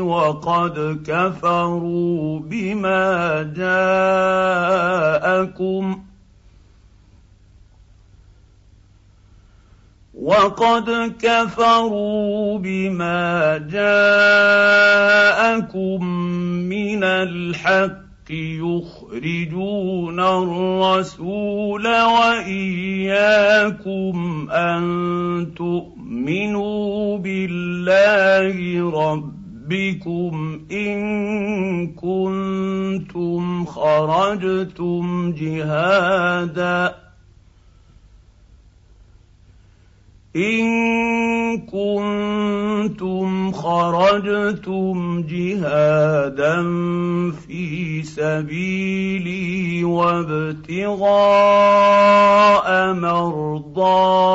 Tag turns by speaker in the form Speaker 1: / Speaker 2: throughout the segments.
Speaker 1: وقد كفروا بما جاءكم وقد كفروا بما جاءكم من الحق يخرجون الرسول وإياكم أن تؤمنوا بالله ربكم ان كنتم خرجتم جهادا ان كنتم خرجتم جهادا في سبيلي وابتغاء مرضاتي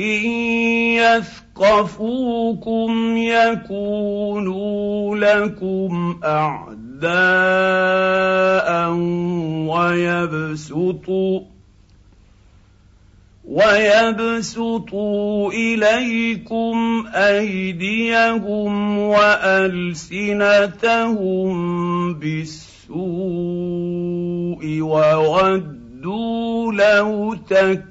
Speaker 1: ان يثقفوكم يكونوا لكم اعداء ويبسطوا ويبسطوا اليكم ايديهم والسنتهم بالسوء وودوا لو تكفرون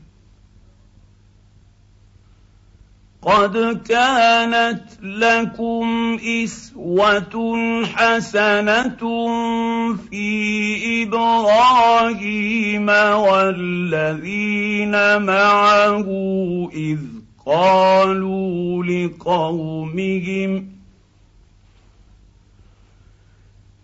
Speaker 1: قد كانت لكم إسوة حسنة في إبراهيم والذين معه إذ قالوا لقومهم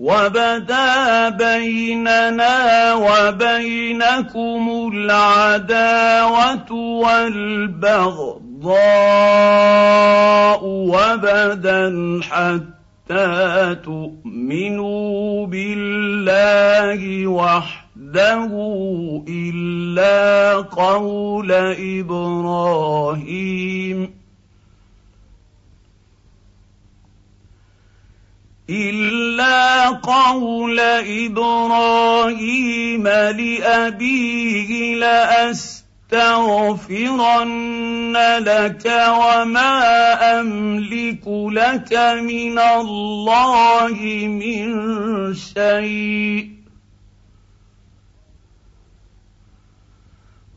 Speaker 1: وبدا بيننا وبينكم العداوة والبغضاء وبدا حتى تؤمنوا بالله وحده إلا قول إبراهيم. الا قول إبراهيم لابيه لاستغفرن لك وما املك لك من الله من شيء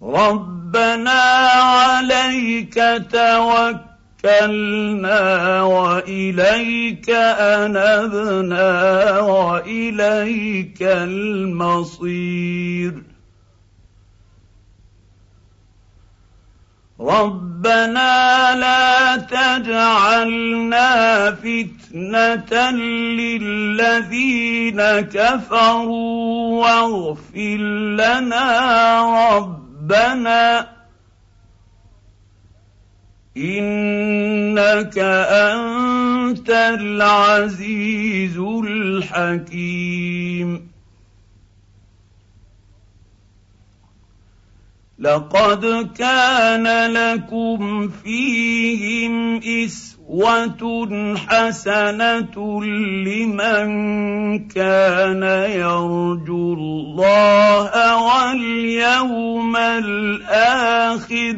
Speaker 1: ربنا عليك توكل توكلنا وإليك أنبنا وإليك المصير. ربنا لا تجعلنا فتنة للذين كفروا واغفر لنا ربنا إنك أنت العزيز الحكيم. لقد كان لكم فيهم إسوة حسنة لمن كان يرجو الله واليوم الآخر.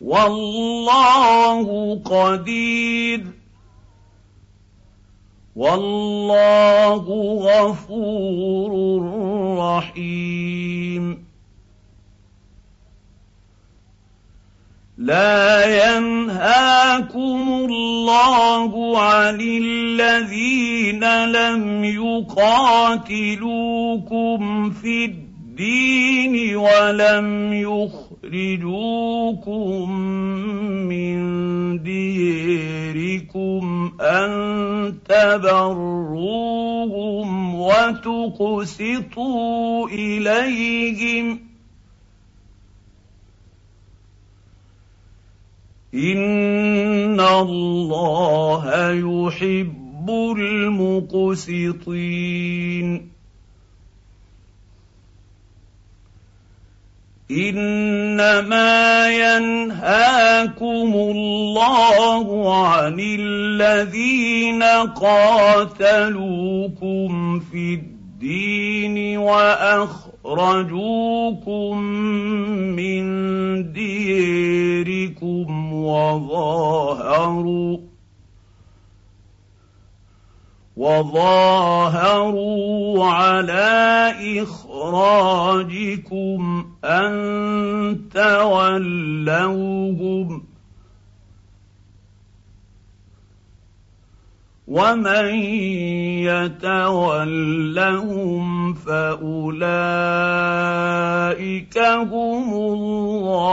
Speaker 1: والله قدير والله غفور رحيم لا ينهاكم الله عن الذين لم يقاتلوكم في الدين الدين ولم يخرجوكم من ديركم أن تبروهم وتقسطوا إليهم. إن الله يحب المقسطين. إنما ينهاكم الله عن الذين قاتلوكم في الدين وأخرجوكم من ديركم وظاهروا وظاهروا على إخراجكم أن تولوهم ومن يتولهم فأولئك هم الظالمون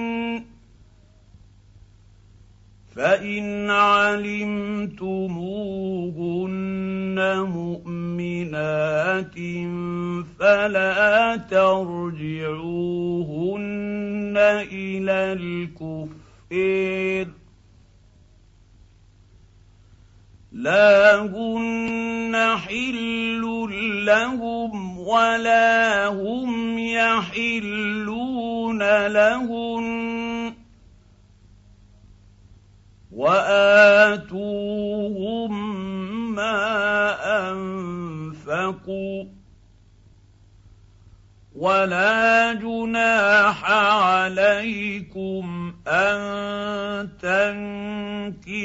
Speaker 1: فان علمتموهن مؤمنات فلا ترجعوهن إلى الكفر لا هن حل لهم ولا هم يحلون لهن وآتوهم ما أنفقوا ولا جناح عليكم أن تنكحوهن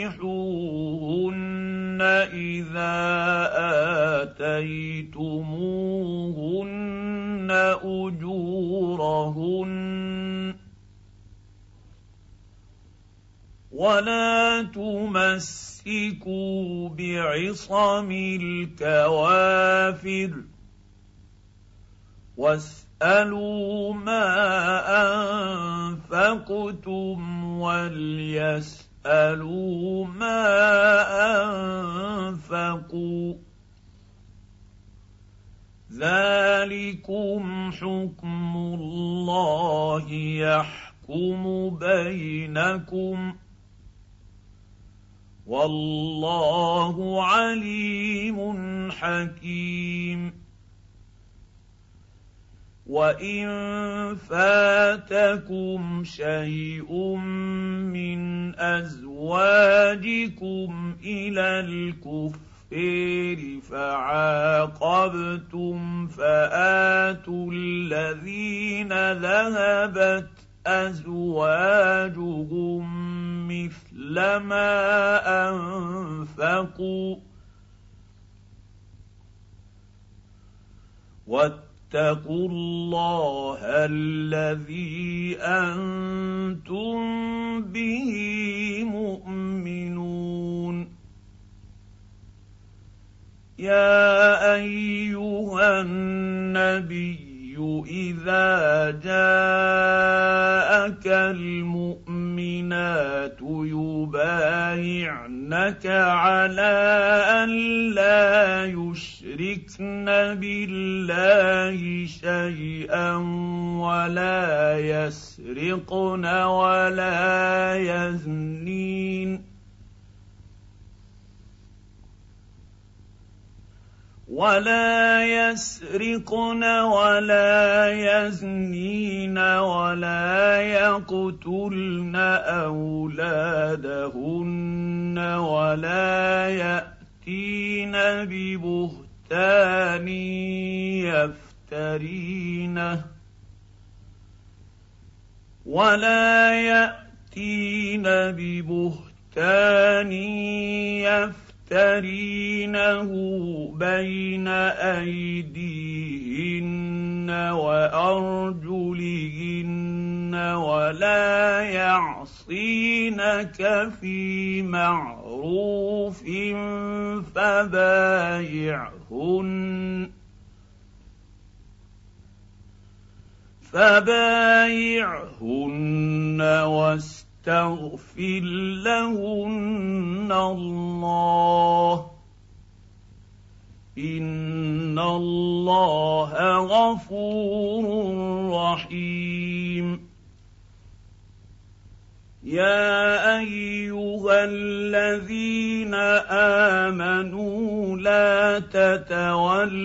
Speaker 1: إذا آتيتموهن أجورهن ولا تمسكوا بعصم الكوافر واسالوا ما انفقتم وليسالوا يسالوا ما انفقوا ذلكم حكم الله يحكم بينكم والله عليم حكيم. وإن فاتكم شيء من أزواجكم إلى الكفر فعاقبتم فآتوا الذين ذهبت أزواجهم مثل ما أنفقوا. واتقوا الله الذي أنتم به مؤمنون. يا أيها النبي اذا جاءك المؤمنات يبايعنك على ان لا يشركن بالله شيئا ولا يسرقن ولا يزنين ولا يسرقن ولا يزنين ولا يقتلن اولادهن ولا ياتين ببهتان يفترينه ولا ياتين ببهتان يفترينه يفترينه بين ايديهن وارجلهن ولا يعصينك في معروف فبايعهن فبايعهن واستغفر تغفر لهن الله ان الله غفور رحيم يا ايها الذين امنوا لا تتولوا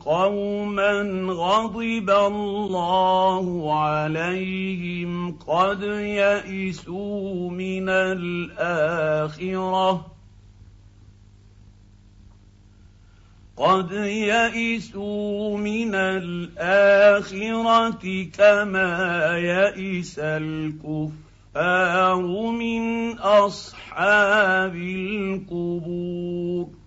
Speaker 1: قوما غضب الله عليهم قد يئسوا من الاخره قد يئسوا من الاخره كما يئس الكفر الكفار من أصحاب القبور.